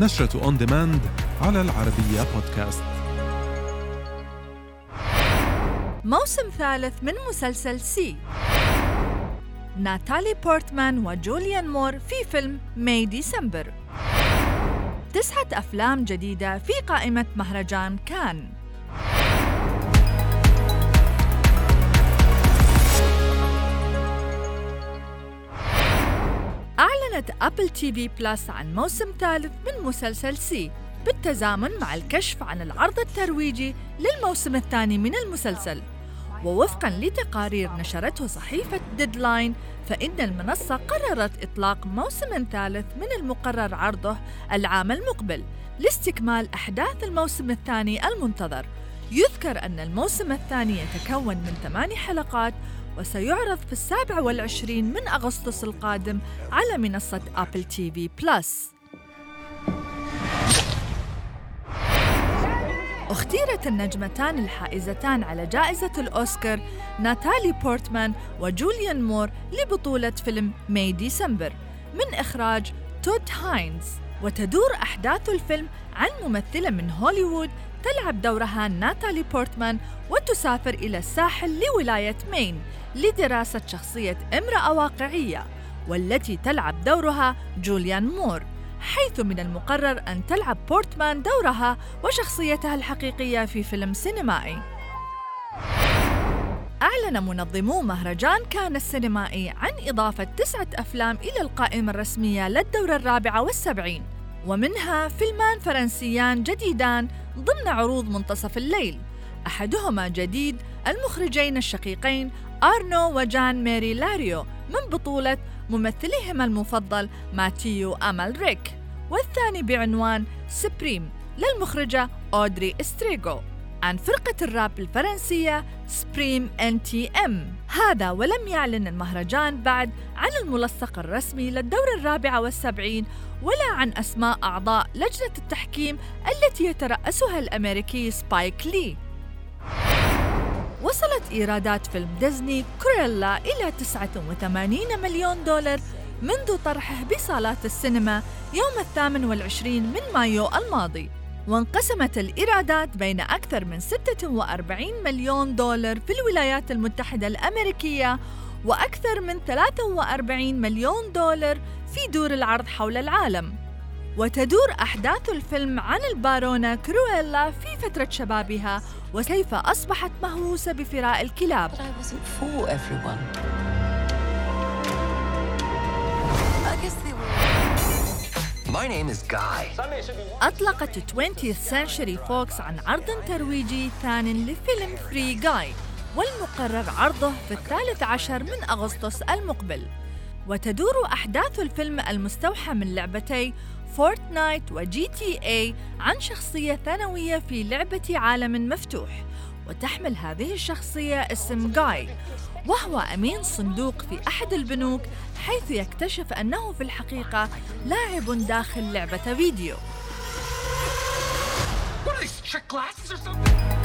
نشرة On Demand على العربية بودكاست موسم ثالث من مسلسل See ناتالي بورتمان وجوليان مور في فيلم May December. تسعة أفلام جديدة في قائمة مهرجان كان. أعلنت Apple TV Plus عن موسم ثالث من مسلسل See بالتزامن مع الكشف عن العرض الترويجي للموسم الثاني من المسلسل. ووفقا لتقارير نشرته صحيفة Deadline فإن المنصة قررت إطلاق موسم ثالث من المقرر عرضه العام المقبل لاستكمال أحداث الموسم الثاني المنتظر. يذكر أن الموسم الثاني يتكون من ثماني حلقات وسيعرض في السابع والعشرين من أغسطس القادم على منصة Apple TV Plus. اختيرت النجمتان الحائزتان على جائزة الأوسكار ناتالي بورتمان وجوليان مور لبطولة فيلم May December من إخراج تود هاينز. وتدور أحداث الفيلم عن ممثلة من هوليوود تلعب دورها ناتالي بورتمان وتسافر إلى الساحل لولاية مين لدراسة شخصية امرأة واقعية والتي تلعب دورها جوليان مور حيث من المقرر أن تلعب بورتمان دورها وشخصيتها الحقيقية في فيلم سينمائي. أعلن منظمو مهرجان كان السينمائي عن إضافة تسعة أفلام إلى القائمة الرسمية للدورة الرابعة والسبعين ومنها فيلمان فرنسيان جديدان ضمن عروض منتصف الليل. أحدهما جديد المخرجين الشقيقين أرنو وجان ميري لاريو من بطولة ممثلهما المفضل ماتيو أمالريك والثاني بعنوان Suprêmes للمخرجة أودري إستريغو. عن فرقة الراب الفرنسية Suprême NTM هذا ولم يعلن المهرجان بعد عن الملصق الرسمي للدورة الرابعة والسبعين ولا عن أسماء أعضاء لجنة التحكيم التي يترأسها الأمريكي سبايك لي وصلت إيرادات فيلم ديزني Cruella إلى 89 مليون دولار منذ طرحه بصالات السينما يوم الثامن والعشرين من مايو الماضي. وانقسمت الإيرادات بين أكثر من 46 مليون دولار في الولايات المتحدة الأمريكية وأكثر من 43 مليون دولار في دور العرض حول العالم. وتدور أحداث الفيلم عن البارونة كرويلا في فترة شبابها وكيف أصبحت مهووسة بفراء الكلاب. My name is Guy. أطلقت 20th Century Fox عن عرض ترويجي ثان لفيلم فري جاي والمقرر عرضه في الثالث عشر من أغسطس المقبل وتدور أحداث الفيلم المستوحى من لعبتي Fortnite و GTA عن شخصية ثانوية في لعبة عالم مفتوح وتحمل هذه الشخصية اسم جاي وهو أمين صندوق في أحد البنوك حيث يكتشف أنه في الحقيقة لاعب داخل لعبة فيديو What are these trick glasses or something?